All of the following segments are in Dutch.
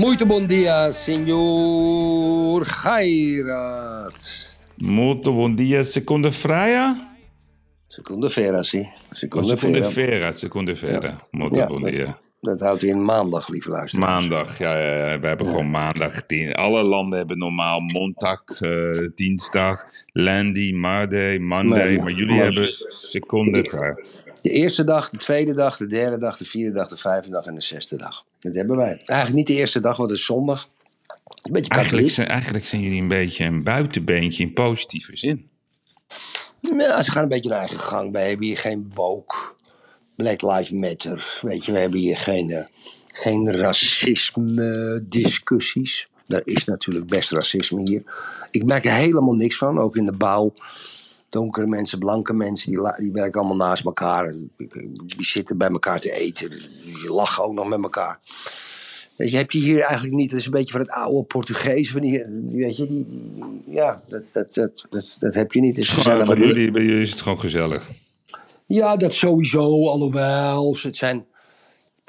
Muito bom dia, senhor Gairat. Molto buon dia, seconda vera. Molto Ja, buon dat- dia. Dat houdt in maandag, lieve luisteraars. Maandag, ja, ja, ja, we hebben gewoon maandag. Alle landen hebben normaal mondag, eh, dinsdag, landy, Monday, Monday. Nee, maar jullie maar- hebben seconde. De eerste dag, de tweede dag, de derde dag, de vierde dag, de vijfde dag en de zesde dag. Dat hebben wij. Eigenlijk niet de eerste dag, want het is zondag. Een beetje Eigenlijk zijn, eigenlijk zijn jullie een beetje een buitenbeentje in positieve zin. Ja, ze gaan een beetje hun eigen gang. Wij hebben hier geen woke, Black Lives Matter. Weet je, we hebben hier geen, eh, geen racisme discussies. Er is natuurlijk best racisme hier. Ik merk er helemaal niks van, ook in de bouw. Donkere mensen, blanke mensen, die, die werken allemaal naast elkaar. Die zitten bij elkaar te eten. Die lachen ook nog met elkaar. Weet je, heb je hier eigenlijk niet, dat is een beetje van het oude Portugees. Van die, weet je, die, ja, dat, dat, dat, dat, dat heb je niet. Het is gezellig. bij, maar- jullie, bij jullie is het gewoon gezellig. ja, dat sowieso, alhoewel. Het zijn,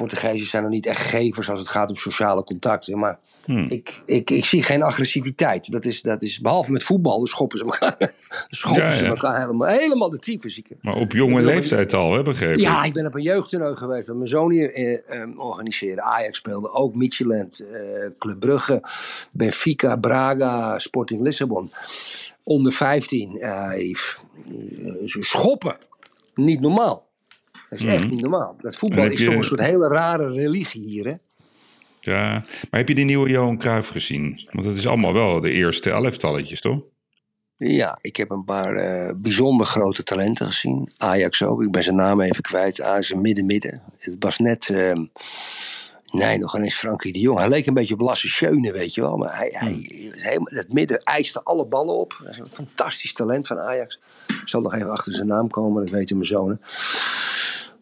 Portugezen zijn nog niet echt gevers als het gaat om sociale contacten. Maar Hmm. ik, ik, ik zie geen agressiviteit. Dat is, dat is, behalve met voetbal, dan schoppen ze elkaar, schoppen Ja, ze elkaar helemaal, helemaal de tyfus. Maar op jonge Ik leeftijd al, hè, begrepen? Ja, ik ben op een jeugdtoernooi geweest. Mijn zoon hier eh, eh, organiseerde. Ajax speelde ook, Midtjylland, eh Club Brugge, Benfica, Braga, Sporting Lissabon. Onder 15. eh, eh, ze schoppen. Niet normaal. Dat is echt niet normaal. Dat voetbal is je- toch een soort hele rare religie hier, hè? Ja, maar heb je die nieuwe Johan Cruijff gezien? Want het is allemaal wel de eerste elftalletjes, toch? Ja, ik heb een paar eh, bijzonder grote talenten gezien. Ajax ook, ik ben zijn naam even kwijt. Ajax midden-midden. Het was net, ehm, nee, nog eens Frankie de Jong. Hij leek een beetje op Lasse Schöne, weet je wel. Maar hij, hij was helemaal, het midden eiste alle ballen op. Dat is een fantastisch talent van Ajax. Ik zal nog even achter zijn naam komen, dat weten mijn zonen.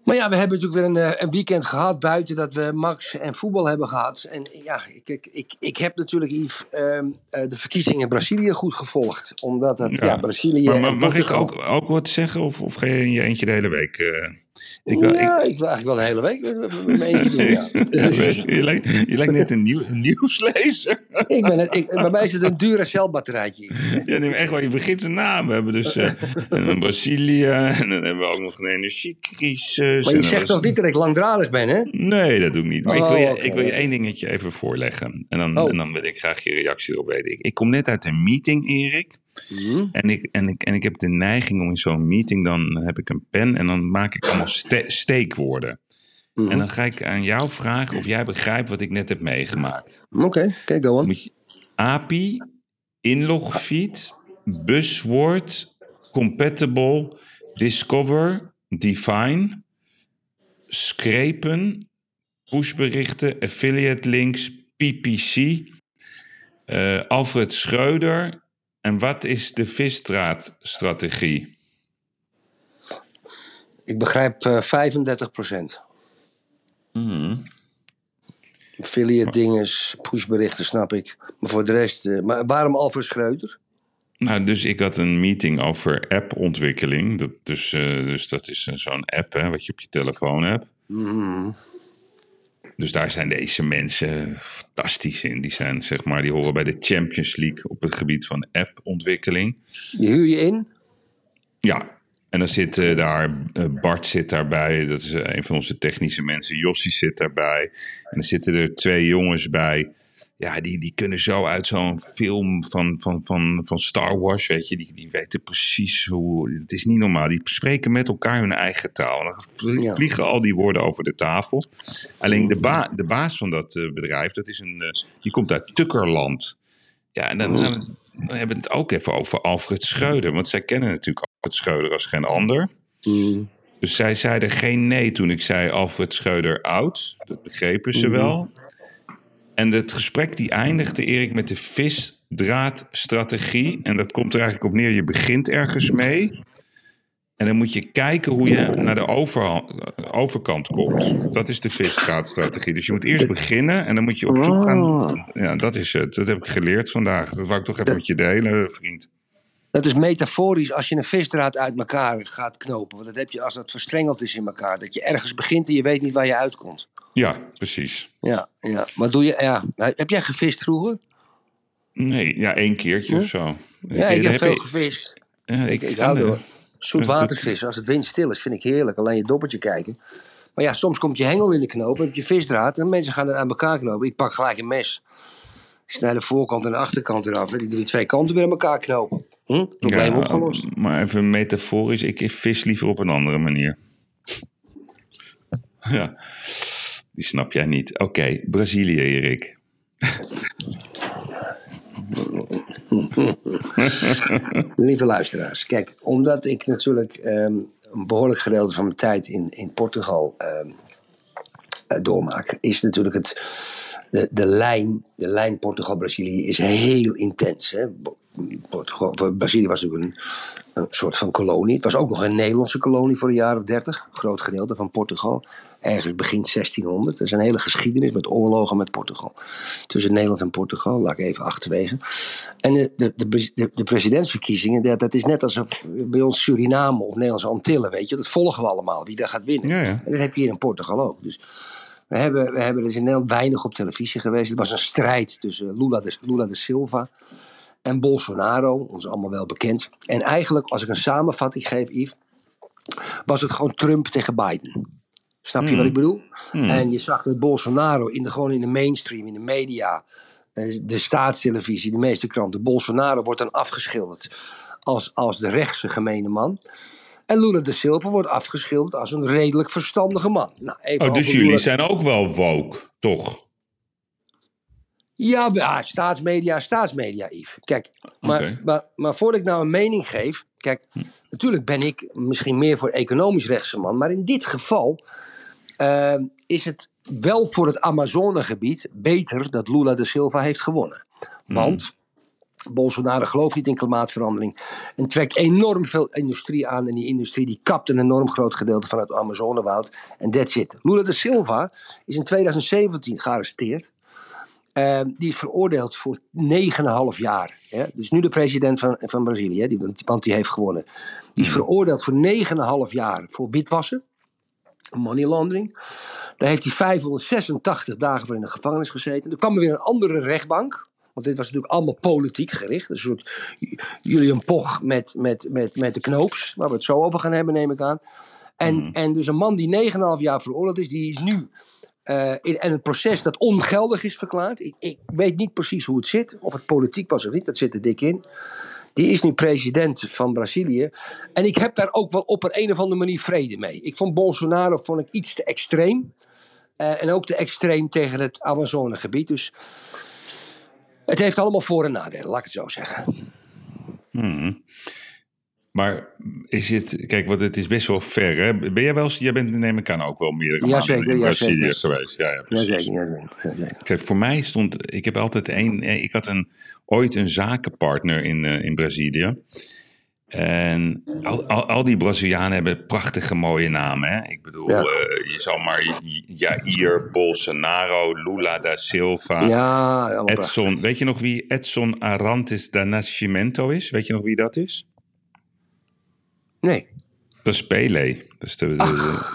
Maar ja, we hebben natuurlijk weer een, eh, een weekend gehad buiten dat we Max en voetbal hebben gehad. En ja, ik, ik, ik, heb natuurlijk Yves, ehm, eh, de verkiezingen in Brazilië goed gevolgd. Omdat dat, ja, Ja. Brazilië Maar, en maar mag ik ook, ook wat zeggen? Of, of ga je in je eentje de hele week? eh? Ik, wil- ja, ik, wil eigenlijk wel de hele week mijn eentje doen, ja. je, lijkt, je lijkt net een, nieuw, een nieuwslezer. ik ben het, ik, bij mij is het een Duracell batterijtje. Ja, nee, echt wel, je begint een naam. We hebben dus eh, een Brazilië en dan hebben we ook nog een energiecrisis. Maar je zegt toch niet dat ik langdradig ben, hè? Nee, dat doe ik niet. Maar ik, wil je, Oh, ik wil je één dingetje even voorleggen. En dan, Oh. en dan wil ik graag je reactie erop weten. Ik, ik kom net uit een meeting, Erik. Hm? En ik, en, ik, en ik heb de neiging om in zo'n meeting, dan heb ik een pen en dan maak ik allemaal ste steekwoorden. Mhm. En dan ga ik aan jou vragen of jij begrijpt wat ik net heb meegemaakt. Oké, oké, go on. Moet je, API, inlogfeed, buswoord, compatible, discover, define, scrapen, pushberichten, affiliate links, PPC, eh, Alfred Schreuder. En wat is de visstraatstrategie? Ik begrijp eh 35 procent. Mhm. Affiliate dinges, pushberichten, snap ik. Maar voor de rest... eh, maar waarom Alfred Schreuder? Nou, dus ik had een meeting over appontwikkeling. Dat, dus, eh, dus dat is zo'n app hè, wat je op je telefoon hebt. Mhm. Dus daar zijn deze mensen fantastisch in. Die, zijn, zeg maar, die horen bij de Champions League op het gebied van appontwikkeling. Die huur je in? Ja, en dan zit daar, eh, Bart zit daarbij, dat is eh, een van onze technische mensen. Jossie zit daarbij. En dan zitten er twee jongens bij. Ja, die, die kunnen zo uit zo'n film van, van, van, van Star Wars, weet je. Die, die weten precies hoe... Het is niet normaal. Die spreken met elkaar hun eigen taal. En dan Ja. vliegen al die woorden over de tafel. Alleen de, ba de baas van dat eh, bedrijf, dat is een... eh, die komt uit Tukkerland. Ja, en dan, dan hebben we het ook even over Alfred Schreuder. Want zij kennen natuurlijk Alfred Schreuder als geen ander. Mm. Dus zij zeiden geen nee toen ik zei Alfred Schreuder oud. Dat begrepen ze wel. En het gesprek die eindigde, Erik, met de visdraadstrategie. En dat komt er eigenlijk op neer, je begint ergens mee. En dan moet je kijken hoe je naar de over, overkant komt. Dat is de visdraadstrategie. Dus je moet eerst beginnen en dan moet je op zoek gaan. Ja, dat is het. Dat heb ik geleerd vandaag. Dat wou ik toch even met je delen, vriend. Dat is metaforisch als je een visdraad uit elkaar gaat knopen. Want dat heb je als dat verstrengeld is in elkaar. Dat je ergens begint en je weet niet waar je uitkomt. Ja, precies. Ja, ja. maar doe je, ja. heb jij gevist vroeger? Nee, ja, één keertje of zo. Ja, ik, heb, veel gevist. Ja, ik, ik, hou er Zoetwatervissen, als het windstil is, vind ik heerlijk. Alleen je doppertje kijken. Maar ja, soms komt je hengel in de knoop, heb je visdraad en mensen gaan het aan elkaar knopen. Ik pak gelijk een mes. Ik snij de voorkant en de achterkant eraf. Die die twee kanten weer aan elkaar knopen. Hm? Probleem opgelost. Maar even metaforisch, ik vis liever op een andere manier. ja, die snap jij niet. Oké, Brazilië, Erik. Lieve luisteraars, kijk, omdat ik natuurlijk ehm, een behoorlijk gedeelte van mijn tijd in, in Portugal um, doormaak, is natuurlijk het, de, de lijn, de lijn Portugal-Brazilië is heel intens. Hè? Portugal, Brazilië was natuurlijk een, een, soort van kolonie. Het was ook nog een Nederlandse kolonie voor jaar of dertig, groot gedeelte van Portugal ergens begin 1600. Er is een hele geschiedenis met oorlogen met Portugal. Tussen Nederland en Portugal, laat ik even achterwege. En de, de, de, de presidentsverkiezingen, dat, dat is net alsof bij ons Suriname of Nederlandse Antillen, weet je. Dat volgen we allemaal, wie daar gaat winnen. Ja, ja. En dat heb je hier in Portugal ook. Dus we hebben, we hebben dus in Nederland weinig op televisie geweest. Het was een strijd tussen Lula de, Lula de Silva en Bolsonaro, ons allemaal wel bekend. En eigenlijk, als ik een samenvatting geef, Yves, was het gewoon Trump tegen Biden. Snap je wat ik hmm. bedoel? Hmm. En je zag dat Bolsonaro in de, gewoon in de mainstream, in de media, eh, de staatstelevisie, de meeste kranten. Bolsonaro wordt dan afgeschilderd als, als de rechtse gemene man. En Lula de Silva wordt afgeschilderd als een redelijk verstandige man. Nou, even oh, dus jullie zijn ook wel woke, toch? Ja, ja, staatsmedia, staatsmedia, Yves. Kijk, maar, maar, maar voordat ik nou een mening geef. Kijk, natuurlijk ben ik misschien meer voor economisch rechtse man. Maar in dit geval uh, is het wel voor het Amazonegebied beter dat Lula de Silva heeft gewonnen. Hmm. Want Bolsonaro gelooft niet in klimaatverandering en trekt enorm veel industrie aan. En die industrie die kapt een enorm groot gedeelte van het Amazonewoud. En that's it. Lula de Silva is in 2017 gearresteerd. Uh, die is veroordeeld voor 9,5 jaar. Hè? Dus nu de president van, van Brazilië, die, want die heeft gewonnen. Die is hmm. veroordeeld voor 9,5 jaar voor witwassen money laundering. Daar heeft hij 586 dagen voor in de gevangenis gezeten. Er kwam er weer een andere rechtbank. Want dit was natuurlijk allemaal politiek gericht. Een soort Julian Poch met, met, met, met de knoops. Waar we het zo over gaan hebben, neem ik aan. En, mhm. en dus een man die 9,5 jaar veroordeeld is, die is nu in, en een proces dat ongeldig is verklaard. Ik, ik, weet niet precies hoe het zit, of het politiek was of niet, dat zit er dik in. Die is nu president van Brazilië. En ik heb daar ook wel op een, of andere manier vrede mee. Ik vond Bolsonaro vond ik iets te extreem. Uh, en ook te extreem tegen het Amazonegebied. Dus het heeft allemaal voor- en nadelen, laat ik het zo zeggen. Hmm. Maar is het, kijk, want het is best wel ver, hè? Ben jij wel jij bent neem ik aan ook wel meerdere ja, maanden zeker, in Brazilië ja, geweest. Ja, ja, precies. Ja, zeker, ja, zeker. Kijk, voor mij stond, ik heb altijd één, ik had een, ooit een zakenpartner in, uh, in Brazilië. En al, al, al, die Brazilianen hebben prachtige mooie namen. Hè? Ik bedoel, ja. uh, je zal maar Jair Bolsonaro, Lula da Silva, ja, Edson. Weet je nog wie Edson Arantes da Nascimento is? Weet je nog wie dat is? Nee. Dat is Pele. Dat is de,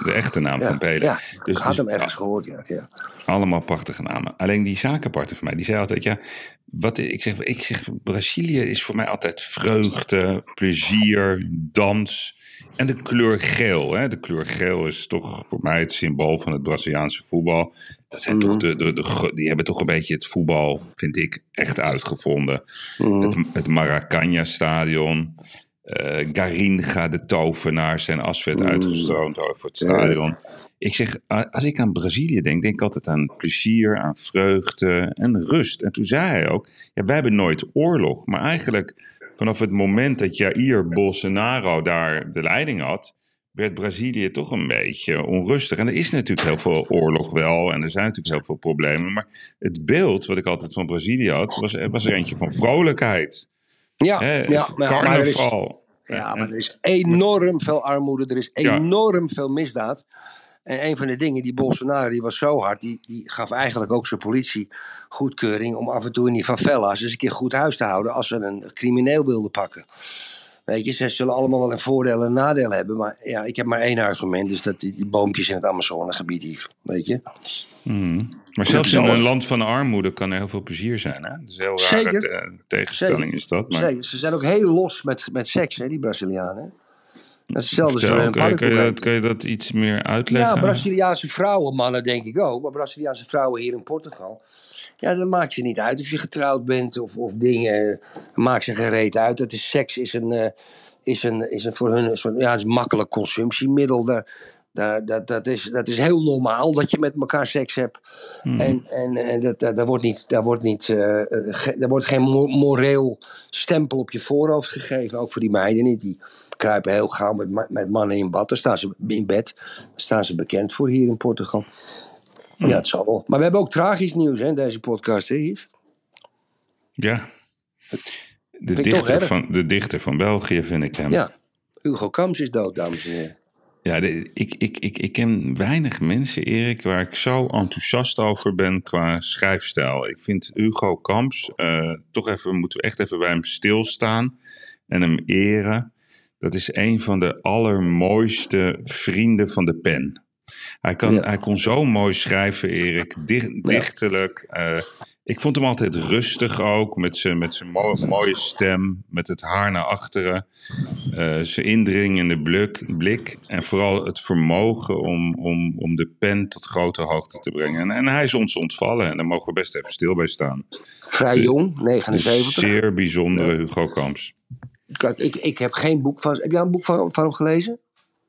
de, echte naam van Pele. Ja, dus, ik had hem ergens gehoord, ja, ja. Allemaal prachtige namen. Alleen die zakenpartner van mij, die zei altijd, ja, wat, ik, zeg, ik zeg, Brazilië is voor mij altijd vreugde, plezier, dans en de kleur geel. Hè? De kleur geel is toch voor mij het symbool van het Braziliaanse voetbal. Dat zijn toch mhm. de, de, de, die hebben toch een beetje het voetbal, vind ik, echt uitgevonden. Mm. Het, het Maracanã-stadion. Uh, Garinga, de tovenaar, zijn as werd uitgestroomd over het stadion. Ik zeg, als ik aan Brazilië denk, denk ik altijd aan plezier, aan vreugde en rust. En toen zei hij ook, ja, wij hebben nooit oorlog. Maar eigenlijk vanaf het moment dat Jair Bolsonaro daar de leiding had, werd Brazilië toch een beetje onrustig. En er is natuurlijk heel veel oorlog wel en er zijn natuurlijk heel veel problemen. Maar het beeld wat ik altijd van Brazilië had, was, was er eentje van vrolijkheid. Ja, Hè, ja, het maar- maar er is- carnaval. Ja, maar er is enorm veel armoede, er is Ja. enorm veel misdaad. En een van de dingen, die Bolsonaro, die was zo hard, die, die gaf eigenlijk ook zijn politie goedkeuring om af en toe in die favelas eens een keer goed huis te houden als ze een crimineel wilden pakken. Weet je, ze zullen allemaal wel een voordeel en een nadeel hebben, maar ja, ik heb maar één argument, dus dat die, die boompjes in het Amazonegebied hief, weet je. Maar zelfs in een land van armoede kan er heel veel plezier zijn. Hè? Dat is een heel rare Zeker. te- tegenstelling Zeker. is dat. Maar Zeker, ze zijn ook heel los met, met seks, hè, die Brazilianen. Dat is hetzelfde als vertel, een kun, je, kun, je dat, kun je dat iets meer uitleggen? Ja, Braziliaanse vrouwen, mannen denk ik ook. Maar Braziliaanse vrouwen hier in Portugal. Ja, dan maakt je niet uit of je getrouwd bent of, of dingen. Maakt ze geen reet uit. Dat is, seks is een, eh, is een, is een voor hun een soort, ja, het is een makkelijk consumptiemiddel. Daar, daar, dat, dat, is, dat is heel normaal dat je met elkaar seks hebt. En, en, en dat, dat, daar wordt, niet, daar wordt, niet, eh, eh, ge- daar wordt geen mo- moreel stempel op je voorhoofd gegeven. Ook voor die meiden niet. Die kruipen heel gauw met, met mannen in bad. Daar staan ze in bed. Daar staan ze bekend voor hier in Portugal. Ja, het zal wel. Maar we hebben ook tragisch nieuws hè, in deze podcast, hè, Yves? Ja. De dichter, van, de dichter van België vind ik hem. Ja. Hugo Kams is dood, dames en heren. Ja, ik, ik, ik, ik ken weinig mensen, Erik, waar ik zo enthousiast over ben qua schrijfstijl. Ik vind Hugo Kamps, eh, toch even, moeten we echt even bij hem stilstaan en hem eren. Dat is een van de allermooiste vrienden van de pen. Hij, kan, Ja. hij kon zo mooi schrijven, Erik. Dicht, dichterlijk. eh, ik vond hem altijd rustig ook, met zijn, met zijn mo- mooie stem, met het haar naar achteren. eh, zijn indringende blik, blik en vooral het vermogen om, om, om de pen tot grote hoogte te brengen. En, en hij is ons ontvallen en daar mogen we best even stil bij staan. Vrij jong, Een 79. zeer bijzondere Hugo Kamps. Kijk, ik, ik heb geen boek van... Heb jij een boek van, van hem gelezen?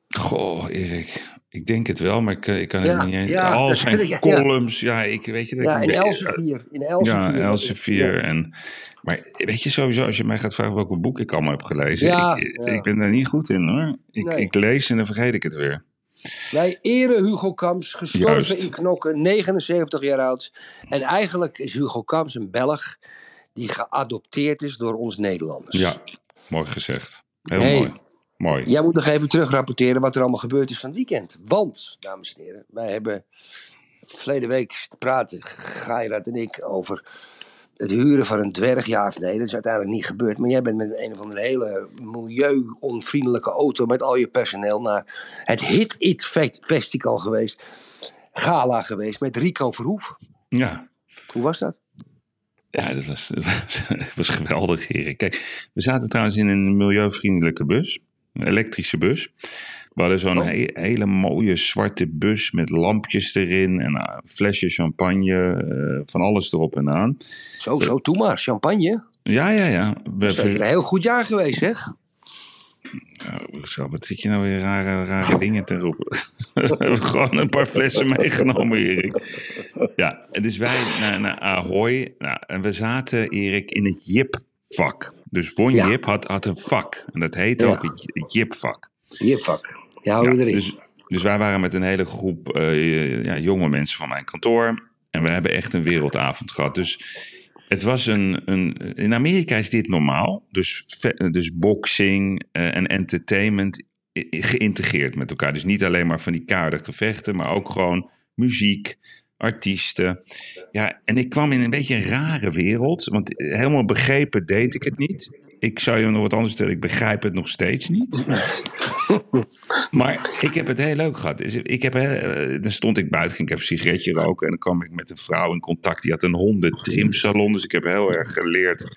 Goh, Erik. Ik denk het wel, maar ik, ik kan Ja, het niet eens. ja, Al zijn ik, columns, ja, ik weet je dat Ja, ik in Elsevier. In Elsevier. Ja, Elsevier. En, maar weet je sowieso, als je mij gaat vragen welke boek ik allemaal heb gelezen. Ik, ik ben daar niet goed in hoor. Ik, Nee. ik lees en dan vergeet ik het weer. Wij eren Hugo Kams, gestorven Juist. in Knokken, 79 jaar oud. En eigenlijk is Hugo Kams een Belg die geadopteerd is door ons Nederlanders. Ja, mooi gezegd. Heel Hey. mooi. Mooi. Jij moet nog even terugrapporteren wat er allemaal gebeurd is van het weekend. Want, dames en heren, wij hebben verleden week te praten, Gairat en ik, over het huren van een dwerg. Ja of nee, dat is uiteindelijk niet gebeurd. Maar jij bent met een of andere hele milieu-onvriendelijke auto met al je personeel naar het Hit It Fe- Festival geweest. Gala geweest met Rico Verhoef. Ja. Hoe was dat? Ja, dat was, dat was, dat was geweldig, Erik. Kijk, we zaten trouwens in een milieuvriendelijke bus. Een elektrische bus. We hadden zo'n Oh. he- hele mooie zwarte bus met lampjes erin. En uh, flesje champagne. eh, van alles erop en aan. Zo, zo, doe maar. Champagne. Ja, ja, ja. We, Dat is een heel goed jaar geweest, zeg. Zo, wat zit je nou weer rare, rare dingen te roepen? we hebben gewoon een paar flessen meegenomen, Erik. Ja, en dus wij naar, naar Ahoy. Nou, en we zaten, Erik, in het JIP-vak. Dus Won Ja. Jip had, had een vak. En dat heette Ja. ook het, JIP-vak. Hier, vak. Die houden we Ja, erin. dus, dus wij waren met een hele groep eh, ja, jonge mensen van mijn kantoor. En we hebben echt een wereldavond gehad. Dus het was een, een. In Amerika is dit normaal. Dus, dus boxing eh, en entertainment i- geïntegreerd met elkaar. Dus niet alleen maar van die koude gevechten, maar ook gewoon muziek, artiesten. Ja, en ik kwam in een beetje een rare wereld. Want helemaal begrepen deed ik het niet. Ik zou je nog wat anders vertellen. Ik begrijp het nog steeds niet. Maar ik heb het heel leuk gehad. Dus Ik heb, eh, dan stond ik buiten, ging ik even een sigaretje roken. En dan kwam ik met een vrouw in contact. Die had een hondentrimsalon. Dus ik heb heel erg geleerd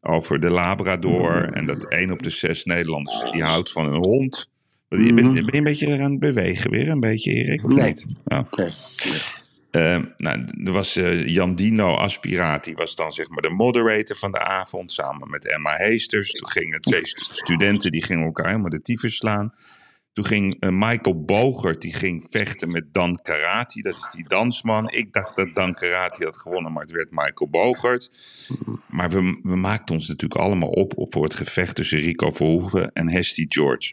over de Labrador. En dat één op de zes Nederlanders die houdt van een hond. Je bent, ben je een beetje aan het bewegen weer, een beetje Erik? Of Nee. niet? Ja. Nee. Eh, nou, er was eh Jan Dino Aspiraat, die was dan zeg maar de moderator van de avond, samen met Emma Heesters. Toen gingen twee stu- studenten, die gingen elkaar helemaal de tyfus slaan. Toen ging eh, Michael Bogert, die ging vechten met Dan Karati, dat is die dansman. Ik dacht dat Dan Karati had gewonnen, maar het werd Michael Bogert. Maar we, we maakten ons natuurlijk allemaal op, op voor het gevecht tussen Rico Verhoeven en Hesty George.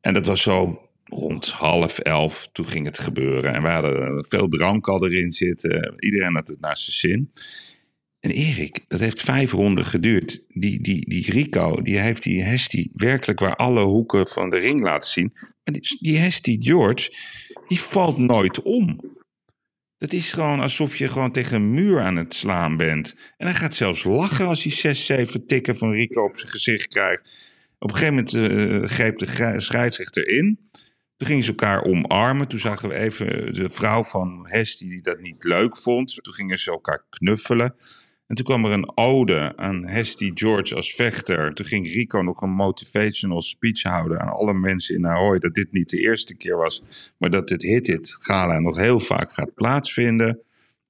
En dat was zo rond half elf, toen ging het gebeuren. En we hadden veel drank al erin zitten. Iedereen had het naar zijn zin. En Erik, dat heeft vijf ronden geduurd. Die, die, die Rico, die heeft die Hesti werkelijk waar alle hoeken van de ring laten zien. En die, die Hesti George, die valt nooit om. Dat is gewoon alsof je gewoon tegen een muur aan het slaan bent. En hij gaat zelfs lachen als hij zes, zeven tikken van Rico op zijn gezicht krijgt. Op een gegeven moment uh, greep de scheidsrechter in. Toen gingen ze elkaar omarmen. Toen zagen we even de vrouw van Hesti die dat niet leuk vond. Toen gingen ze elkaar knuffelen. En toen kwam er een ode aan Hesti George als vechter. Toen ging Rico nog een motivational speech houden aan alle mensen in Ahoy. Dat dit niet de eerste keer was, maar dat dit Hit It Gala nog heel vaak gaat plaatsvinden.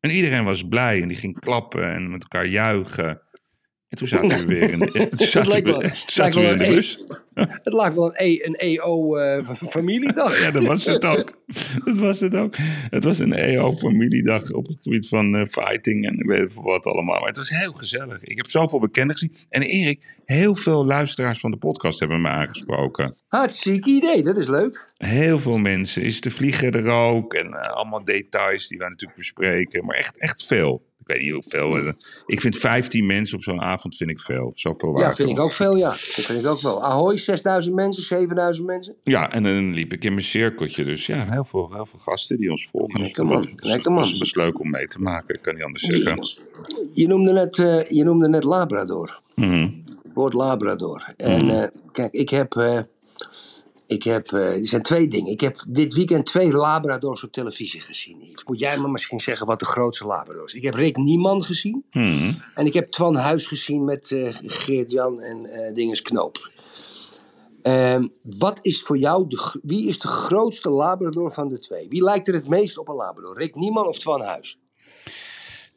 En iedereen was blij en die ging klappen en met elkaar juichen. En toen zaten we weer in, toen zaten we, toen zaten we in de bus. Het lijkt wel een, e, een EO-familiedag. Uh, ja, dat was het ook. Dat was het ook. Het was een EO-familiedag op het gebied van uh, fighting en weet ik wat allemaal. Maar het was heel gezellig. Ik heb zoveel bekenden gezien. En Erik, heel veel luisteraars van de podcast hebben me aangesproken. Hartstikke idee, dat is leuk. Heel veel mensen. Is de vlieger er ook? En uh, allemaal details die wij natuurlijk bespreken. Maar echt, echt veel. Ik weet niet hoeveel. Ik vind 15 mensen op zo'n avond vind ik veel. Zoveel waard. Ja, vind ik ook veel, ja. Dat vind ik ook wel. Ahoy, 6000 mensen, 7000 mensen. Ja, en dan liep ik in mijn cirkeltje. Dus ja, heel veel, heel veel gasten die ons volgen. Lekker man, lekker man. Het leuk om mee te maken, ik kan niet anders zeggen. Je, je noemde, net, uh, je noemde net Labrador. Mm -hmm. Het woord Labrador. En mm -hmm. uh, kijk, ik heb... Uh, ik heb, uh, er zijn twee dingen. Ik heb dit weekend twee Labradors op televisie gezien. Moet jij me misschien zeggen wat de grootste Labradors Ik heb Rick Nieman gezien. Hmm. En ik heb Twan Huis gezien met uh, Geert-Jan en uh, Dinges Knoop. Ehm, wat is voor jou, de, wie is de grootste Labrador van de twee? Wie lijkt er het meest op een Labrador? Rick Nieman of Twan Huis?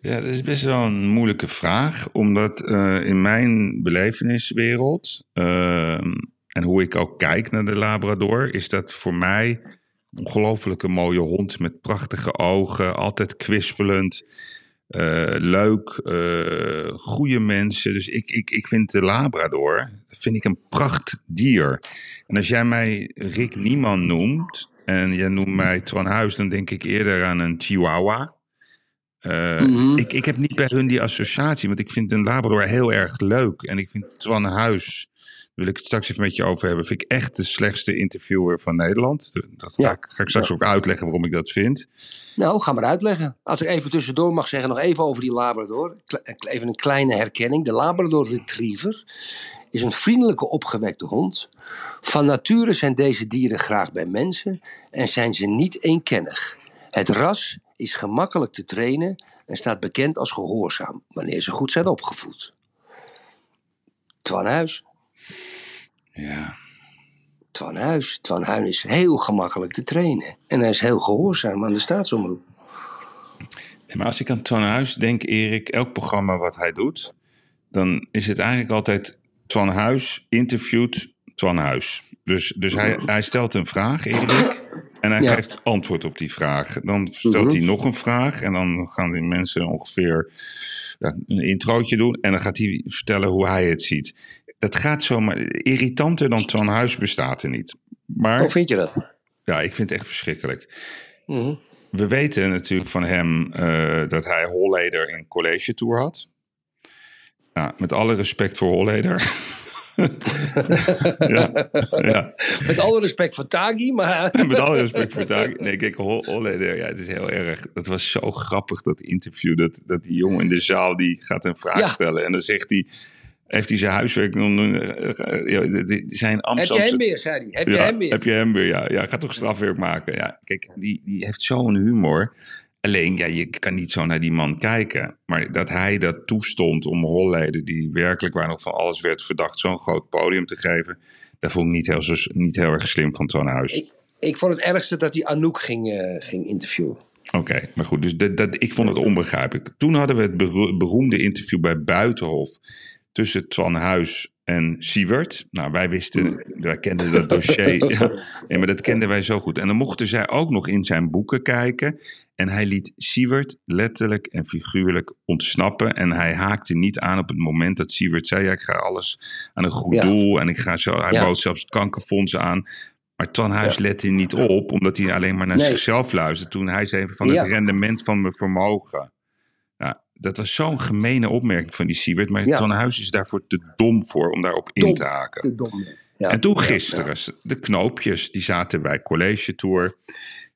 Ja, dat is best wel een moeilijke vraag. Omdat in mijn beleveniswereld ehm, en hoe ik ook kijk naar de Labrador, is dat voor mij een ongelooflijke mooie hond met prachtige ogen, altijd kwispelend, uh, leuk, uh, goede mensen. Dus ik, ik, ik vind de Labrador vind ik een prachtdier. En als jij mij Rick Nieman noemt en jij noemt mij Twan Huis, dan denk ik eerder aan een Chihuahua. Uh, mm -hmm. ik, ik heb niet bij hun die associatie, want ik vind een Labrador heel erg leuk. En ik vind Twan Huis wil ik het straks even met je over hebben. Vind ik echt de slechtste interviewer van Nederland. Dat ga, ja. ik, ga ik straks ja. ook uitleggen waarom ik dat vind. Nou, ga maar uitleggen. Als ik even tussendoor mag zeggen, nog even over die Labrador. Even een kleine herkenning. De Labrador Retriever is een vriendelijke opgewekte hond. Van nature zijn deze dieren graag bij mensen en zijn ze niet eenkennig. Het ras is gemakkelijk te trainen en staat bekend als gehoorzaam wanneer ze goed zijn opgevoed. Twan Huis. Ja. Twan Huis. Twan Huis is heel gemakkelijk te trainen. En hij is heel gehoorzaam aan de staatsomroep. Nee, maar als ik aan Twan Huis denk, Erik, elk programma wat hij doet, dan is het eigenlijk altijd Twan Huis interviewt Twan Huis. Dus, dus hij, hij stelt een vraag, Erik, en hij ja. geeft antwoord op die vraag. Dan stelt uh -huh. hij nog een vraag en dan gaan die mensen ongeveer ja, een introotje doen. En dan gaat hij vertellen hoe hij het ziet dat gaat zomaar. Irritanter dan Twan Huis bestaat er niet. Maar, Hoe vind je dat? Ja, ik vind het echt verschrikkelijk. Mm -hmm. We weten natuurlijk van hem uh, dat hij Holleder in college tour had. Nou, met alle respect voor Holleder. ja, ja. Met alle respect voor Tagi, maar... Met alle respect voor Tagi. Nee, kijk, Holleder, ja, het is heel erg... Dat was zo grappig, dat interview. Dat, dat die jongen in de zaal, die gaat een vraag ja. stellen. En dan zegt hij heeft hij zijn huiswerk doen. Ja, zijn Amsterdamse... Heb je hem weer, zei hij. Heb je ja, hem weer? Heb je hem weer, ja. Ja, ga toch strafwerk maken. Ja, kijk, die, die heeft zo'n humor. Alleen, ja, je kan niet zo naar die man kijken. Maar dat hij dat toestond om Holleden, die werkelijk waar nog van alles werd verdacht, zo'n groot podium te geven, dat vond ik niet heel, zo, niet heel erg slim van Twan Huis. Ik, ik vond het ergste dat hij Anouk ging, uh, ging interviewen. Oké, okay, maar goed, dus dat, dat, ik vond het onbegrijpelijk. Toen hadden we het beroemde interview bij Buitenhof tussen Twan Huis en Siewert. Nou, wij wisten, wij kenden dat dossier. ja, nee, maar dat kenden wij zo goed. En dan mochten zij ook nog in zijn boeken kijken. En hij liet Siewert letterlijk en figuurlijk ontsnappen. En hij haakte niet aan op het moment dat Siewert zei: ja, Ik ga alles aan een goed ja. doel. En ik ga zo. Hij ja. bood zelfs het kankerfonds aan. Maar Twan Huis lette niet op, omdat hij alleen maar naar Nee. zichzelf luisterde. Toen hij zei van het rendement van mijn vermogen. Dat was zo'n gemene opmerking van die Siewert. Maar Ja. Huis is daarvoor te dom voor om daarop in Dom. te haken. Te dom. Ja. En toen Ja, gisteren, de knoopjes, die zaten bij College Tour.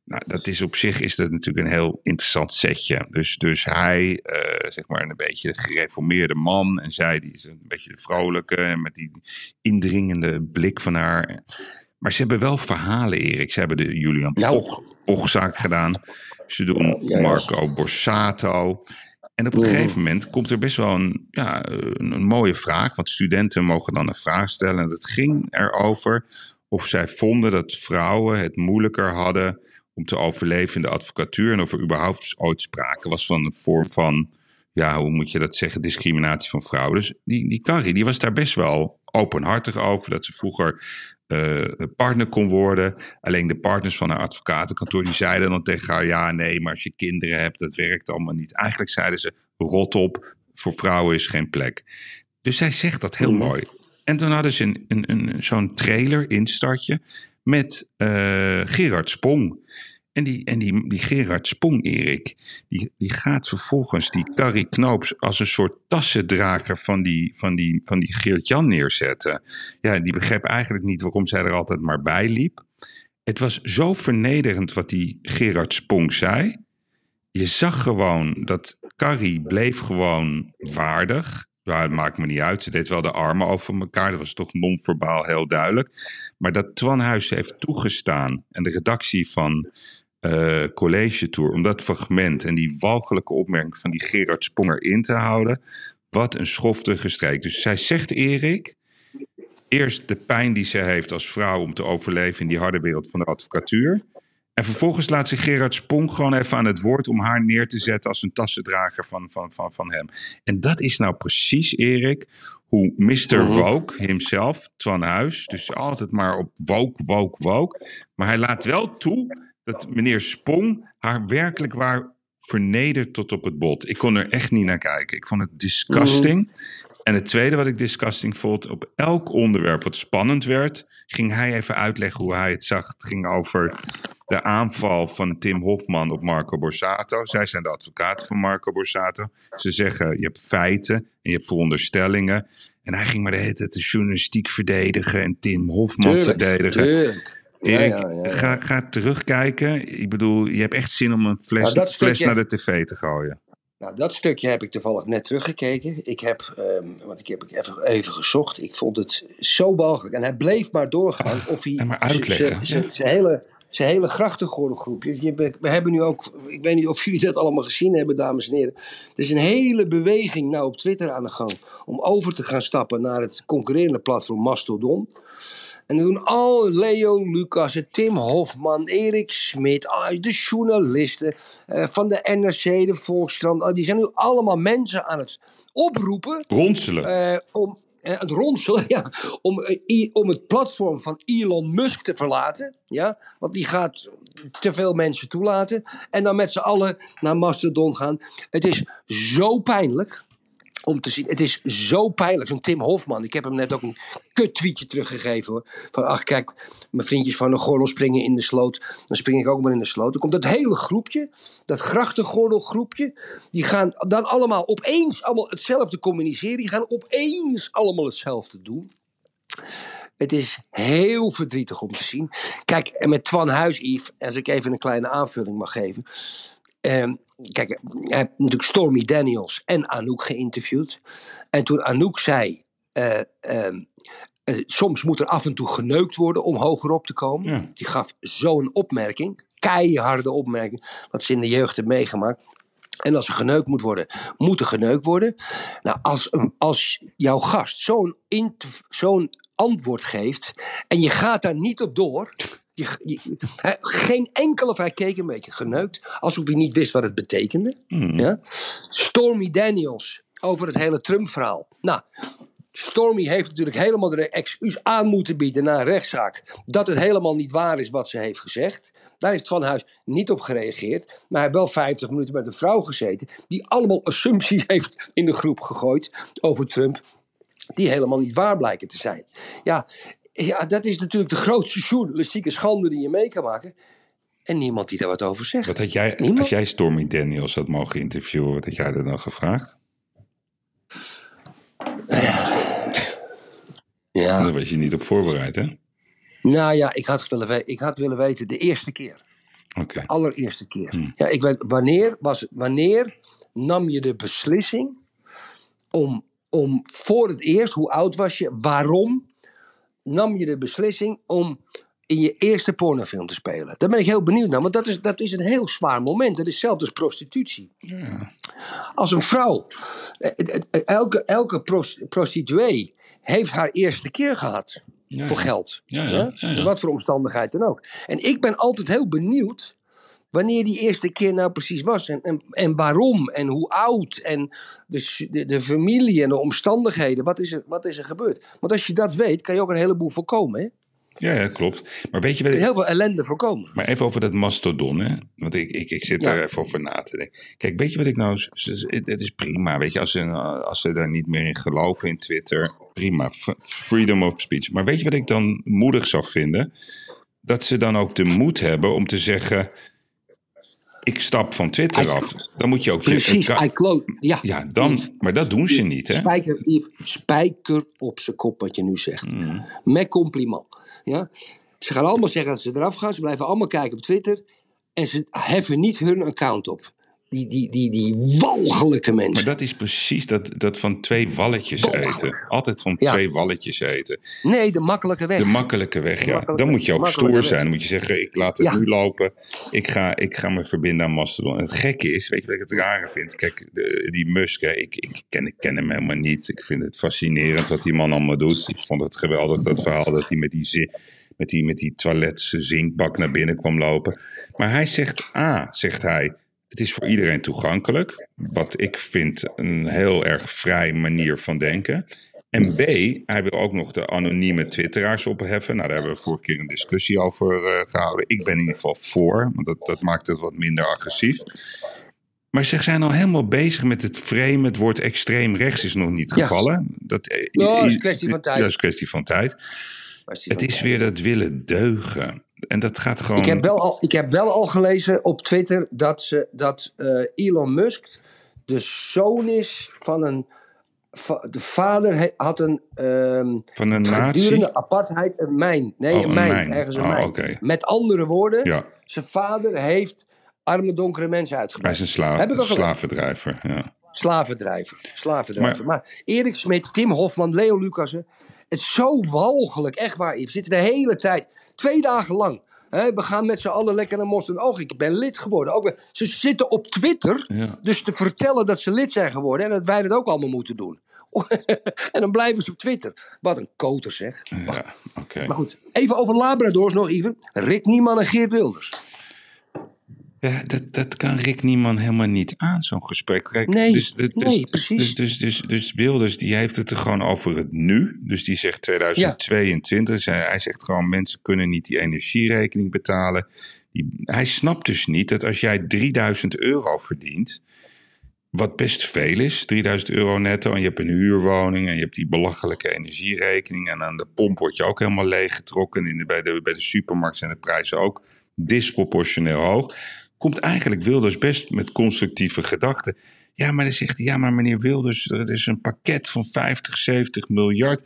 Nou, dat is op zich is dat natuurlijk een heel interessant setje. Dus, dus hij, eh, zeg maar, een beetje de gereformeerde man. En zij, die is een beetje de vrolijke. En met die indringende blik van haar. Maar ze hebben wel verhalen, Erik. Ze hebben de Julian Nou. Poch, Pochzaak gedaan. Ze doen Ja, ja. Marco Borsato. En op een Mhm. gegeven moment komt er best wel een, ja, een, een mooie vraag. Want studenten mogen dan een vraag stellen. En dat ging erover of zij vonden dat vrouwen het moeilijker hadden om te overleven in de advocatuur. En of er überhaupt ooit sprake was van een vorm van, ja, hoe moet je dat zeggen, discriminatie van vrouwen. Dus die, die Carrie, die was daar best wel openhartig over. Dat ze vroeger eh, partner kon worden. Alleen de partners van haar advocatenkantoor, die zeiden dan tegen haar, ja, nee, maar als je kinderen hebt, dat werkt allemaal niet. Eigenlijk zeiden ze, rot op, voor vrouwen is geen plek. Dus zij zegt dat heel Mhm. mooi. En toen hadden ze een, een, een, zo'n trailer, instartje, met eh, Gerard Spong. En die, en die, die Gerard Spong, Erik, die, die gaat vervolgens die Carrie Knoops als een soort tassendrager van die, van die, van die Geert-Jan neerzetten. Ja, die begreep eigenlijk niet waarom zij er altijd maar bij liep. Het was zo vernederend wat die Gerard Spong zei. Je zag gewoon dat Carrie bleef gewoon waardig. Ja, het maakt me niet uit. Ze deed wel de armen over elkaar. Dat was toch non-verbaal heel duidelijk. Maar dat Twan Huis heeft toegestaan. En de redactie van eh, College Tour. Om dat fragment en die walgelijke opmerking van die Gerard Spong erin te houden. Wat een schoftige streek. Dus zij zegt Erik. Eerst de pijn die ze heeft als vrouw om te overleven in die harde wereld van de advocatuur. En vervolgens laat zich Gerard Spong gewoon even aan het woord om haar neer te zetten als een tassendrager van, van, van, van hem. En dat is nou precies, Erik, hoe Mr. Woke himself, Twan Huis, dus altijd maar op woke, woke, woke. Maar hij laat wel toe dat meneer Spong haar werkelijk waar vernedert tot op het bot. Ik kon er echt niet naar kijken. Ik vond het disgusting. En het tweede wat ik disgusting vond, op elk onderwerp wat spannend werd, ging hij even uitleggen hoe hij het zag. Het ging over de aanval van Tim Hofman op Marco Borsato. Zij zijn de advocaten van Marco Borsato. Ze zeggen, je hebt feiten en je hebt veronderstellingen. En hij ging maar de hele tijd de journalistiek verdedigen en Tim Hofman Tuurlijk, verdedigen. tuurlijk. Erik, ja, ja, ja. Ga, ga terugkijken. Ik bedoel, je hebt echt zin om een fles, Nou, fles stukje- naar de tv te gooien. Nou, dat stukje heb ik toevallig net teruggekeken. Ik heb, ehm, want ik heb even, even gezocht. Ik vond het zo walgelijk. En hij bleef maar doorgaan. of hij en maar uitleggen. Zijn hele, zijn hele be- We hebben nu ook, ik weet niet of jullie dat allemaal gezien hebben, dames en heren. Er is een hele beweging nou op Twitter aan de gang. Om over te gaan stappen naar het concurrerende platform Mastodon. En dan doen al Leo Lucas, Tim Hofman, Erik Smit, ah, de journalisten eh, van de NRC, de Volkskrant. ah, die zijn nu allemaal mensen aan het oproepen Ronselen. eh, om eh, het ronselen, ja, om, eh, i- om het platform van Elon Musk te verlaten. Ja, want die gaat te veel mensen toelaten. En dan met z'n allen naar Mastodon gaan. Het is zo pijnlijk om te zien. Het is zo pijnlijk. Zo'n Tim Hofman. Ik heb hem net ook een kut tweetje teruggegeven hoor. Van ach kijk, mijn vriendjes van de gordel springen in de sloot. Dan spring ik ook maar in de sloot. Dan komt dat hele groepje, dat grachtengordelgroepje. Die gaan dan allemaal opeens allemaal hetzelfde communiceren. Die gaan opeens allemaal hetzelfde doen. Het is heel verdrietig om te zien. Kijk, en met Twan Huis, Yves, als ik even een kleine aanvulling mag geven. Ehm, kijk, hij heeft natuurlijk Stormy Daniels en Anouk geïnterviewd. En toen Anouk zei. eh, ehm, eh, soms moet er af en toe geneukt worden om hoger op te komen. Ja. Die gaf zo'n opmerking, keiharde opmerking, wat ze in de jeugd heeft meegemaakt. En als er geneukt moet worden, moet er geneukt worden. Nou, als, als jouw gast zo'n zo'n antwoord geeft en je gaat daar niet op door. Je, je- hij- geen enkele, hij keek een beetje geneukt, alsof hij niet wist wat het betekende. Ja? Stormy Daniels over het hele Trump-verhaal. Nou, Stormy heeft natuurlijk helemaal de excuus aan moeten bieden na een rechtszaak. Dat het helemaal niet waar is wat ze heeft gezegd. Daar heeft Van Huis niet op gereageerd. Maar hij heeft wel 50 minuten met een vrouw gezeten. Die allemaal assumpties heeft in de groep gegooid over Trump. Die helemaal niet waar blijken te zijn. Ja, ja, dat is natuurlijk de grootste journalistieke schande die je mee kan maken. En niemand die daar wat over zegt. Wat had jij, Niemand? als jij Stormy Daniels had mogen interviewen, wat had jij er dan gevraagd? Ja. Daar was je niet op voorbereid, hè? Nou ja, ik had, willen we- ik had willen weten de eerste keer. Oké. allereerste keer. Hmm. Ja, ik weet, wanneer, was het, wanneer nam je de beslissing om, om voor het eerst, hoe oud was je, waarom nam je de beslissing om in je eerste pornofilm te spelen? Daar ben ik heel benieuwd naar, want dat is, dat is een heel zwaar moment. Dat is zelfs als prostitutie. Ja. Als een vrouw, eh, eh, eh, elke, elke pros- prostituee heeft haar eerste keer gehad Ja, voor geld. Ja, Wat voor omstandigheid dan ook. En ik ben altijd heel benieuwd wanneer die eerste keer nou precies was. En, en, en waarom en hoe oud. En de, de, de familie en de omstandigheden. Wat is, er, wat is er gebeurd? Want als je dat weet, kan je ook een heleboel voorkomen. Hè? Ja, ja, klopt. Maar weet je wat Heel veel ellende voorkomen. Maar even over dat mastodon, hè? Want ik, ik, ik zit Ja. daar even over na te denken. Kijk, weet je wat ik nou... Het is prima, weet je. Als ze, als ze daar niet meer in geloven in Twitter, prima. Freedom of speech. Maar weet je wat ik dan moedig zou vinden? Dat ze dan ook de moed hebben om te zeggen... Ik stap van Twitter I- af. Dan moet je ook... je- Precies, close. Ja, ja, dan... Maar dat doen ze niet, hè? Spijker op zijn kop wat je nu zegt. Mm. Met compliment. Ja? Ze gaan allemaal zeggen dat ze eraf gaan. Ze blijven allemaal kijken op Twitter. En ze heffen niet hun account op. Die, die, die, die walgelijke mensen. Maar dat is precies dat, dat van twee walletjes Walgelijk. eten. Altijd van Ja. twee walletjes eten. Nee, de makkelijke weg. De makkelijke weg, De ja. makkelijke- dan moet je ook stoer weg. zijn. Dan moet je zeggen, ik laat het Ja. nu lopen. Ik ga, ik ga me verbinden aan Mastodon. En het gekke is, weet je wat ik het rare vind? Kijk, de- die Musk, hè, ik, ik, ken, ik ken hem helemaal niet. Ik vind het fascinerend wat die man allemaal doet. Ik vond het geweldig, dat verhaal dat hij met die, met die, met die toilets zinkbak naar binnen kwam lopen. Maar hij zegt, A, zegt hij... Het is voor iedereen toegankelijk. Wat ik vind een heel erg vrij manier van denken. En B, hij wil ook nog de anonieme twitteraars opheffen. Nou, daar hebben we vorige keer een discussie over eh, gehouden. Ik ben in ieder geval voor, want dat, dat maakt het wat minder agressief. Maar ze zijn al helemaal bezig met het frame. Het woord extreem rechts is nog niet gevallen. Dat, eh, Ja, dat is een kwestie van tijd. Dat is kwestie van tijd. Het van- is weer dat willen deugen. En dat gaat gewoon... ik, heb wel al, ik heb wel al gelezen op Twitter dat, ze, dat eh, Elon Musk de zoon is van een. va- de vader he- had een. ehm van een gedurende apartheid een mijn. Nee, Oh, een mijn. mijn. Ergens een Oh, mijn. Met andere woorden, Ja, zijn vader heeft arme donkere mensen hij uitgebracht. is een sla Heb ik. Ja. Slavendrijver. Slavendrijver. Maar, Erik Smit, Tim Hofman, Leo Lucassen. Het is zo walgelijk. Echt waar. We zitten de hele tijd. Twee dagen lang. We gaan met z'n allen lekker naar Mos en Oog. Ik ben lid geworden. Ook, ze zitten op Twitter. Ja. Dus te vertellen dat ze lid zijn geworden. En dat wij dat ook allemaal moeten doen. en dan blijven ze op Twitter. Wat een koter zeg. Ja. Maar goed, even over Labradors nog even. Rick Nieman en Geert Wilders. Ja, dat, dat kan Rick Nieman helemaal niet aan, zo'n gesprek. Kijk, Nee, dus, dus, nee, dus, precies. Dus, dus, dus, dus Wilders, die heeft het er gewoon over het nu. Dus die zegt 2022. Zij- Hij zegt gewoon, mensen kunnen niet die energierekening betalen. Die, hij snapt dus niet dat als jij 3000 euro verdient... Wat best veel is, 3000 euro netto. En je hebt een huurwoning en je hebt die belachelijke energierekening. En aan de pomp word je ook helemaal leeggetrokken. In de, bij, de, bij de supermarkt zijn de prijzen ook disproportioneel hoog. Komt eigenlijk Wilders best met constructieve gedachten. Ja, maar dan zegt hij, ja, maar meneer Wilders, er is een pakket van 50, 70 miljard.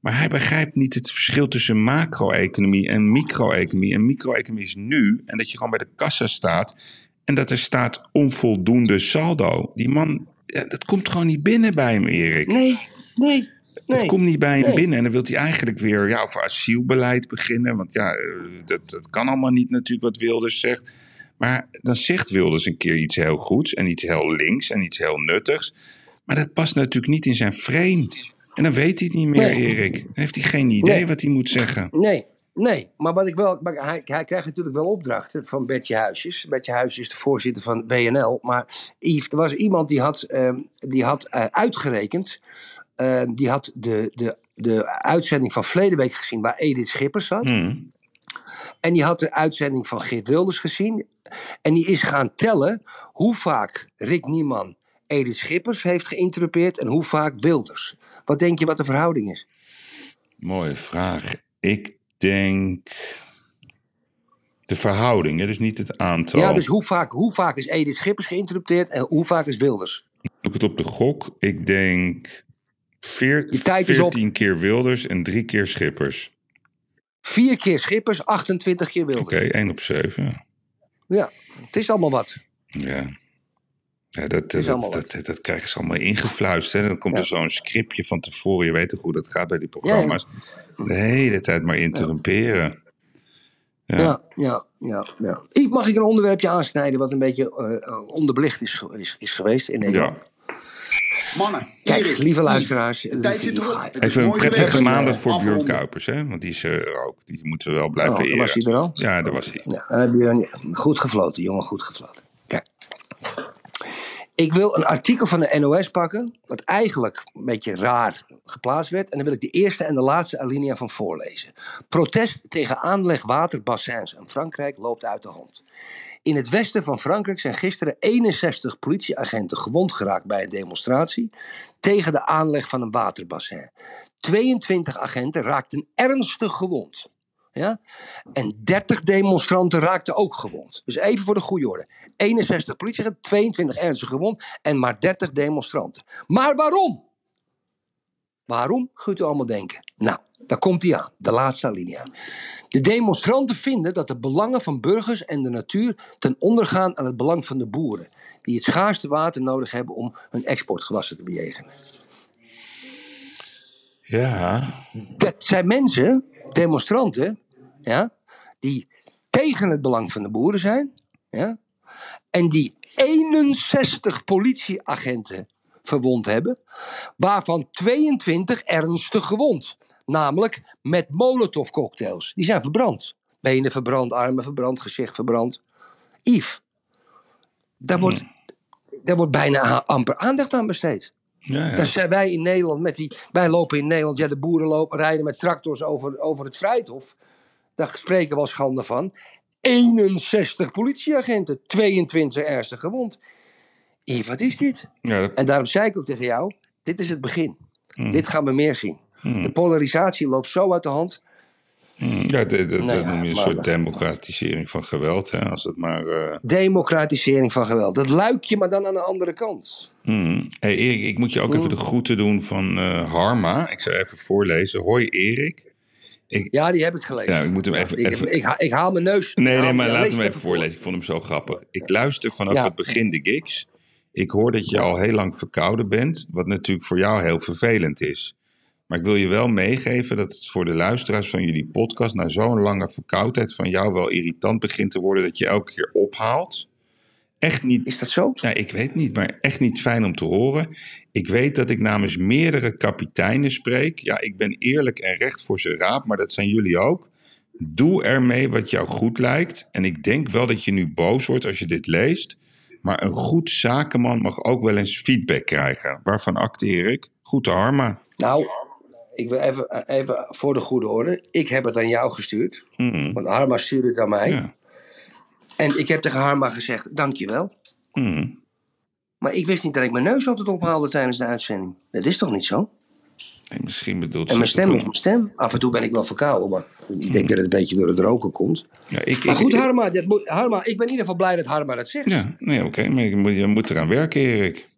Maar hij begrijpt niet het verschil tussen macro-economie en micro-economie. En micro-economie is nu, en dat je gewoon bij de kassa staat en dat er staat onvoldoende saldo. Die man, ja, dat komt gewoon niet binnen bij hem, Erik. Nee, nee, Het nee. komt niet bij hem Nee. binnen. En dan wil hij eigenlijk weer ja, over asielbeleid beginnen. Want ja, eh, dat, dat kan allemaal niet natuurlijk wat Wilders zegt. Maar dan zegt Wilders een keer iets heel goeds en iets heel links en iets heel nuttigs. Maar dat past natuurlijk niet in zijn frame. En dan weet hij het niet meer, Nee. Erik. Dan heeft hij geen idee Nee. wat hij moet zeggen. Nee, nee. Maar wat ik wel. Maar hij, hij krijgt natuurlijk wel opdrachten van Bertje Huisjes. Bertje Huisjes is de voorzitter van WNL. Maar Yves, er was iemand die had, ehm, die had eh, uitgerekend. ehm, die had de, de, de uitzending van verleden week gezien waar Edith Schippers zat. Hm. En die had de uitzending van Geert Wilders gezien. En die is gaan tellen hoe vaak Rick Nieman Edith Schippers heeft geïnterrupeerd en hoe vaak Wilders. Wat denk je wat de verhouding is? Mooie vraag. ik denk de verhouding, hè, dus niet het aantal. Ja, dus hoe vaak, hoe vaak is Edith Schippers geïnterrupteerd en hoe vaak is Wilders? Doe ik het op de gok. Ik denk veer, Je tijd is op. 14 keer Wilders en drie keer Schippers. Vier keer Schippers, 28 keer Oké, Wilders. 1 op 7. Ja. Ja, het is allemaal wat. Ja. Ja, dat, dat, dat, dat, krijgen ze allemaal ingefluisterd. hè. Dan komt er zo'n scriptje van tevoren. Je weet toch hoe dat gaat bij die programma's. De hele tijd maar interrumperen. Ja. Ja, ja, ja. Yves, mag ik een onderwerpje aansnijden wat een beetje eh, eh, onderbelicht is, is geweest in Nederland? Mannen, Kijk, Erik, lieve luisteraars. de tijd zit lieve- erop. Het is Even een prettige maandag voor Afronden. Björn Kuipers. Hè? Want die is er ook. Die moeten we wel blijven Oh, eren. was hij er al? Ja, daar was hij. Ja, dan heb je dan- goed gefloten, jongen, goed gefloten. Ik wil een artikel van de NOS pakken, wat eigenlijk een beetje raar geplaatst werd. En dan wil ik de eerste en de laatste alinea van voorlezen. Protest tegen aanleg waterbassins in Frankrijk loopt uit de hand. In het westen van Frankrijk zijn gisteren 61 politieagenten gewond geraakt bij een demonstratie tegen de aanleg van een waterbassin. 22 agenten raakten ernstig gewond. Ja? En 30 demonstranten raakten ook gewond. Dus even voor de goede orde. 61 politieagenten, 22 ernstig gewond en maar 30 demonstranten. Maar waarom? Waarom, kunt u allemaal denken? Nou, daar komt hij aan, de laatste alinea. De demonstranten vinden dat de belangen van burgers en de natuur ten onder gaan aan het belang van de boeren, die het schaarste water nodig hebben om hun exportgewassen te bejegenen. Ja. Dat zijn mensen, demonstranten, ja, die tegen het belang van de boeren zijn. Ja, en die 61 politieagenten verwond hebben, waarvan 22 ernstig gewond. Namelijk met molotovcocktails. Die zijn verbrand. Benen verbrand, armen verbrand, gezicht verbrand. Yves, daar wordt, daar wordt bijna amper aandacht aan besteed. Ja, ja. Dan zijn wij in Nederland met die. Wij lopen in Nederland, ja, de boeren lopen, rijden met tractors over, over het Vrijthof. Daar spreken we wel schande van. 61 politieagenten, 22 ernstig gewond. Yves, wat is dit? ja dat- En daarom zei ik ook tegen jou: dit is het begin. Hmm. Dit gaan we meer zien. De polarisatie loopt zo uit de hand. ja, dat, dat, dat Nou ja, noem je een maar- soort democratisering van geweld. Hè? Als het maar... eh, Democratisering van geweld. Dat luikje, maar dan aan de andere kant. Hmm. Hey Erik, ik moet je ook even de groeten doen van eh, Harma. Ik zal even voorlezen. Hoi Erik. Ja, die heb ik gelezen. Ja, ik moet hem even... ik, even... ik, ha- ik haal mijn neus. Nee, nee, haal- maar laat hem even voorlezen. Ik vond hem zo grappig. Ik luister vanaf Ja. het begin de gigs. Ik hoor dat je al heel lang verkouden bent, wat natuurlijk voor jou heel vervelend is. Maar ik wil je wel meegeven dat het voor de luisteraars van jullie podcast na zo'n lange verkoudheid van jou wel irritant begint te worden dat je elke keer ophaalt. Echt niet Is dat zo? ja, ik weet niet, maar echt niet fijn om te horen. Ik weet dat ik namens meerdere kapiteinen spreek. Ja, ik ben eerlijk en recht voor zijn raap, maar dat zijn jullie ook. Doe ermee wat jou goed lijkt. En ik denk wel dat je nu boos wordt als je dit leest. Maar een goed zakenman mag ook wel eens feedback krijgen. Waarvan acteer ik? Goed Harma. Nou, ik wil even, even voor de goede orde. Ik heb het aan jou gestuurd. Mm, Want Harma stuurde het aan mij. ja. En ik heb tegen Harma gezegd, dankjewel. Mm. Maar ik wist niet dat ik mijn neus altijd ophaalde tijdens de uitzending. Dat is toch niet zo? Nee, misschien bedoelt En mijn stem is mijn stem. Af en toe ben ik wel verkouden, maar ik denk dat het een beetje door het roken komt. Ja, ik, Maar goed, ik- Harma, dat Harma, ik ben in ieder geval blij dat Harma dat zegt. Ja, nee, oké, maar je moet, je moet eraan werken, Erik.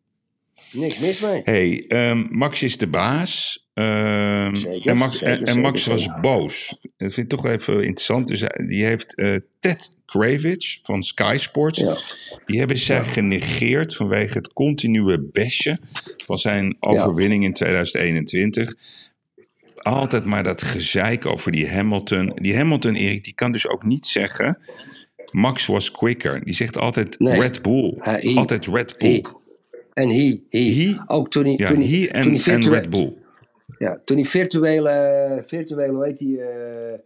Niks mis mee. hey, ehm, Max is de baas. Ehm, Zeker, en Max, zeker, en, zeker, Max was boos. Dat vind ik toch even interessant. Dus hij- die heeft eh, Ted Kravitz van Sky Sports. Ja. Die hebben zij genegeerd vanwege het continue bashen van zijn overwinning in 2021. Altijd maar dat gezeik over die Hamilton. Die Hamilton, Erik, die kan dus ook niet zeggen... Max was quicker. Die zegt altijd Nee. Red Bull. Hij- altijd Red Bull. En he, he. He? Ook toen hij, ja, toen hij, toen en, Red Bull. Ja, toen die virtuele, virtuele, heet die, eh,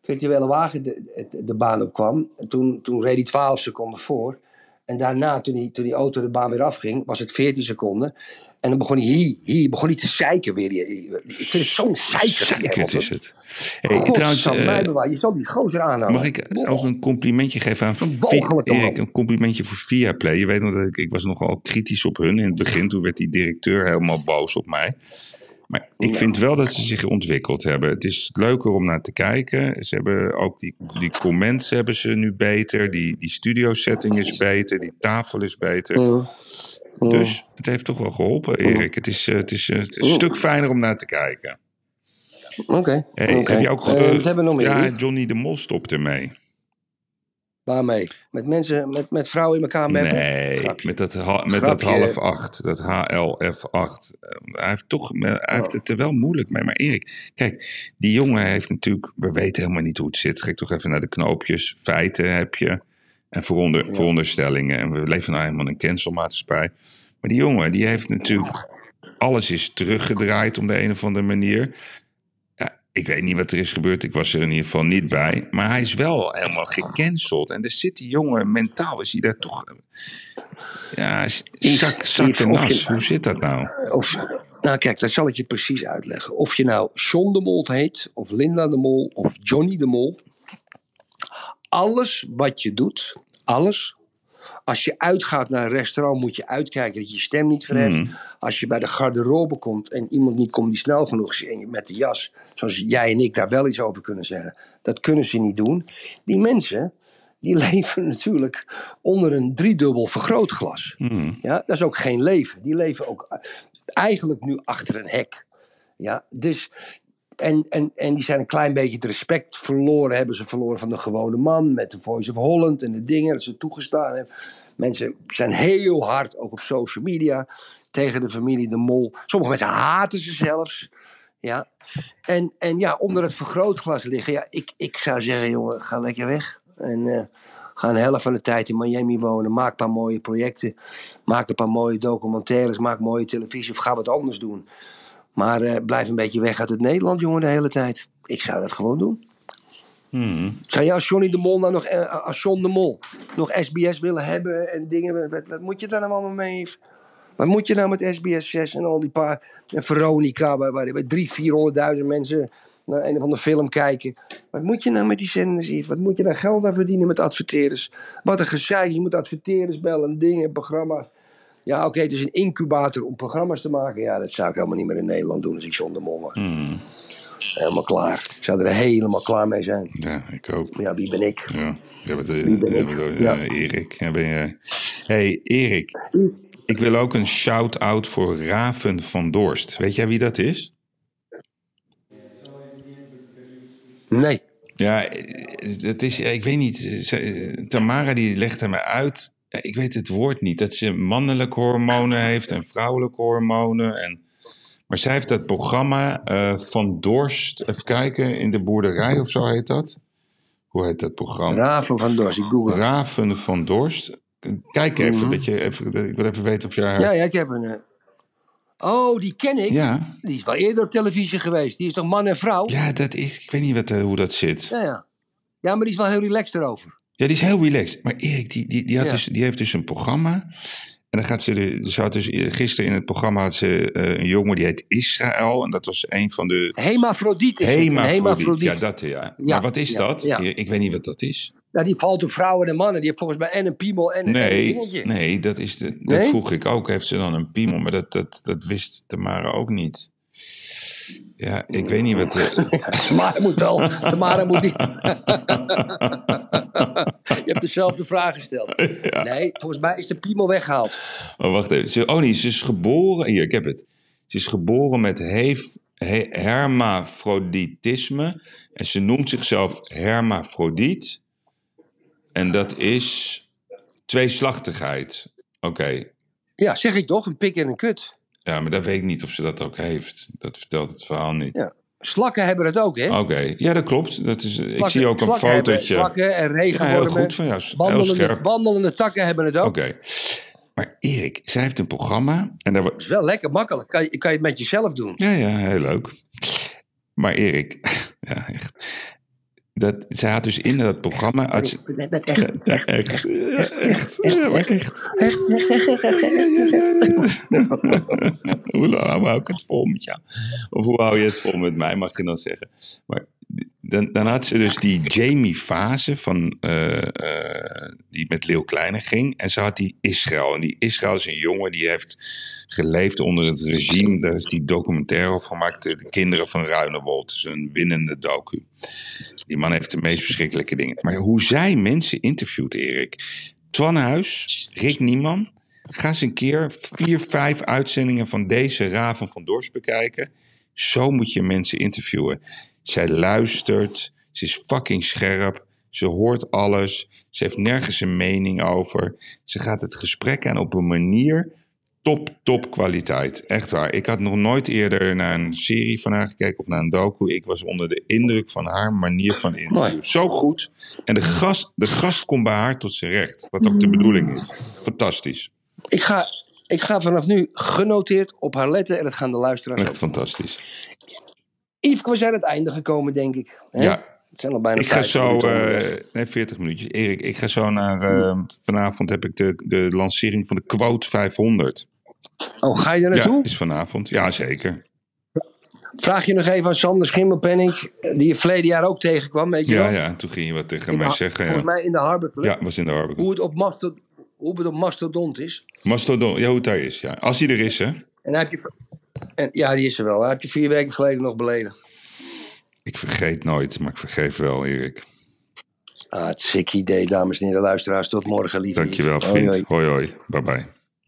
virtuele wagen de, de, de baan op kwam, toen, toen reed hij 12 seconden voor. En daarna, toen die, toen die auto de baan weer afging, was het 14 seconden. En dan begon hij hier, hier begon hij te zeiken weer. Ik vind het zo'n zeiker. Zeker is het. Hey, God, trouwens, eh, mij. Je zal die gozer aanhouden. mag ik ook een complimentje geven aan. Erik? Een complimentje voor Viaplay. Je weet nog dat ik, ik was nogal kritisch op hun in het begin. Toen werd die directeur helemaal boos op mij. Maar ik vind wel dat ze zich ontwikkeld hebben. Het is leuker om naar te kijken. Ze hebben ook die, die comments hebben ze nu beter. Die, die studio setting is beter. Die tafel is beter. Mm. Mm. Dus het heeft toch wel geholpen, Erik. Het is, eh, het is, eh, het is een stuk fijner om naar te kijken. Oké. Hey, oké. Heb je ook wat hebben we nog meer? Ja? Johnny de Mol stopt ermee. Waarmee? Met mensen, met, met vrouwen in elkaar meppen? Nee, Grapje. met dat, ha- met dat half acht, dat HLF8. Eh, Hij heeft, toch, hij heeft Oh. het er wel moeilijk mee. Maar Erik, kijk, die jongen heeft natuurlijk... We weten helemaal niet hoe het zit. Ga ik toch even naar de knoopjes. Feiten heb je en Ja. veronderstellingen. En we leven nou helemaal in een cancelmaatschappij. Maar die jongen, die heeft natuurlijk... Alles is teruggedraaid op de een of andere manier. Ja, ik weet niet wat er is gebeurd. Ik was er in ieder geval niet bij. Maar hij is wel helemaal gecanceld. En de zit die jongen mentaal is hij daar toch... Ja, zak, zak en nas. Hoe zit dat nou? Of, nou kijk, dat zal ik je precies uitleggen. Of je nou John de Mol heet, of Linda de Mol, of Johnny de Mol. Alles wat je doet, alles. Als je uitgaat naar een restaurant, moet je uitkijken dat je je stem niet verheft. Hmm. Als je bij de garderobe komt en iemand niet komt die snel genoeg is en je- met de jas, zoals jij en ik daar wel iets over kunnen zeggen, dat kunnen ze niet doen. Die mensen, die leven natuurlijk onder een driedubbel vergrootglas. Hmm. Ja, dat is ook geen leven. Die leven ook eigenlijk nu achter een hek. Ja, dus. En, en, en die zijn een klein beetje het respect verloren. Hebben ze verloren van de gewone man. Met de Voice of Holland en de dingen dat ze toegestaan hebben. Mensen zijn heel hard, ook op social media. Tegen de familie De Mol. Sommige mensen haten ze zelfs. Ja. En, en ja, onder het vergrootglas liggen. Ja, ik, ik zou zeggen, jongen, ga lekker weg. En eh, ga een helft van de tijd in Miami wonen. Maak een paar mooie projecten. Maak een paar mooie documentaires. Maak mooie televisie. Of ga wat anders doen. Maar eh, blijf een beetje weg uit het Nederland, jongen, de hele tijd. Ik zou dat gewoon doen. Hmm. Zou jij als Johnny de Mol nou nog, eh, als John de Mol, nog SBS willen hebben en dingen? Wat, wat moet je daar nou allemaal mee? Wat moet je nou met SBS 6 en al die paar... En Veronica, waar, waar, waar drie, vierhonderdduizend mensen naar een of andere film kijken. Wat moet je nou met die zenders, Yves? Wat moet je daar geld aan verdienen met adverteerders? Wat een gezeik, je moet adverteerders bellen, dingen, programma's. Ja, oké, het is een incubator om programma's te maken. Ja, dat zou ik helemaal niet meer in Nederland doen als ik John de Mol was. Hmm. Helemaal klaar. Ik zou er helemaal klaar mee zijn. Ja, ik ook. Ja, wie ben ik? Ja, ja, wat, Wie ben ik? wat, Ja. Erik. Ja, ben je... Hey, Erik. Ik wil ook een shout-out voor Raven van Dorst. Weet jij wie dat is? Nee. Ja, dat is, ik weet niet. Tamara die legde me uit. Ja, Ik weet het woord niet. Dat ze mannelijke hormonen heeft en vrouwelijke hormonen. En, maar zij heeft dat programma eh, van Dorst. Even kijken, in de boerderij of zo heet dat. Hoe heet dat programma? Raven van Dorst, ik google. Raven van Dorst. Kijk even, Mhm. dat je even, ik wil even weten of je haar... Ja, ja, ik heb een... eh, Oh, die ken ik. ja, Die is wel eerder op televisie geweest. Die is toch man en vrouw? ja, dat is, ik weet niet wat, eh, hoe dat zit. Ja, ja. Ja, maar die is wel heel relaxed erover. Ja, die is heel relaxed. Maar Erik, die, die, die, had Ja. dus, die heeft dus een programma. En dan gaat ze, ze had dus gisteren in het programma had ze eh, een jongen die heet Israël. En dat was een van de Hemafrodiet is Hemafrodiet. hemafrodiet. Ja, dat ja. Ja, Maar wat is ja, dat? ja. Ik, ik weet niet wat dat is. Nou, die valt op vrouwen en mannen. Die heeft volgens mij en een piemel en, en een dingetje. nee, dat, is de, dat Nee? vroeg ik ook. Heeft ze dan een piemel? Maar dat, dat, dat wist Tamara ook niet. Ja, ik weet niet wat... de- Tamara moet wel. Tamara moet niet. Je hebt dezelfde vraag gesteld. Nee, volgens mij is de piemel weggehaald. Oh, wacht even. Ze, oh nee, ze is geboren... Hier, ik heb het. Ze is geboren met heef, he- hermafroditisme. En ze noemt zichzelf hermafrodiet. En dat is tweeslachtigheid. Oké. Ja, zeg ik toch? Een pik en een kut. Ja, maar dat weet ik niet of ze dat ook heeft. Dat vertelt het verhaal niet. Ja. Slakken hebben het ook, hè? Oké, ja, dat klopt. Dat is, ik zie ook een fotootje. Slakken en Ja, heel regenwormen. goed van jou. Heel wandelende, scherp. wandelende takken hebben het ook. Oké. Maar Erik, zij heeft een programma. En daar, Dat is wel lekker makkelijk. Kan je, kan je het met jezelf doen. Ja, ja, heel leuk. Maar Erik, ja, echt. Dat, zij had dus in dat programma. Echt. echt. Echt. Ja, maar echt. Hoe lang hou ik het vol met jou? Of hoe hou je het vol met mij, mag je dan zeggen. Maar dan, dan had ze dus die Jamie Fase van, eh, eh, die met Leeuw Kleine ging. En ze had die Israël. En die Israël is een jongen die heeft geleefd onder het regime. Daar is die documentaire over gemaakt. De kinderen van Ruinewold. Is een winnende docu. Die man heeft de meest verschrikkelijke dingen. Maar hoe zij mensen interviewt, Erik. Twan Huis, Rick Nieman. Ga eens een keer vier, vijf uitzendingen van deze Raven van Dors bekijken. Zo moet je mensen interviewen. Zij luistert, ze is fucking scherp, ze hoort alles, ze heeft nergens een mening over. Ze gaat het gesprek aan op een manier top, top kwaliteit. Echt waar. Ik had nog nooit eerder naar een serie van haar gekeken of naar een docu. Ik was onder de indruk van haar manier van interview. Zo goed. En de gast, de gast komt bij haar tot zijn recht. Wat ook de bedoeling is. Fantastisch. Ik ga, ik ga vanaf nu genoteerd op haar letten en dat gaan de luisteraars Echt fantastisch. Yves, we zijn aan het einde gekomen, denk ik. Hè? Ja. Het zijn al bijna Ik ga 50 zo, eh, nee, 40 minuutjes. Erik, ik ga zo naar, eh, vanavond heb ik de, de lancering van de Quote 500. Oh, ga je er Ja, naartoe? is vanavond. Ja, zeker. Vraag je nog even aan Sander Schimmelpenning, die je verleden jaar ook tegenkwam, weet je Ja, wel? ja, toen ging je wat tegen In mij zeggen. Volgens Ja, mij in de Harbor Club. ja was in de Harbor. Hoe, het op Masto- hoe het op Mastodont is. Mastodon, ja, hoe het daar is. Ja. Als hij er is, hè. En heb je... En, ja, die is er wel. Hij heb je vier weken geleden nog beledigd. Ik vergeet nooit, maar ik vergeef wel, Erik. Ah, het sick idee, dames en heren luisteraars. Tot morgen, lieve. Dankjewel, Hoi, vriend. hoi. Hoi, hoi. Bye, bye.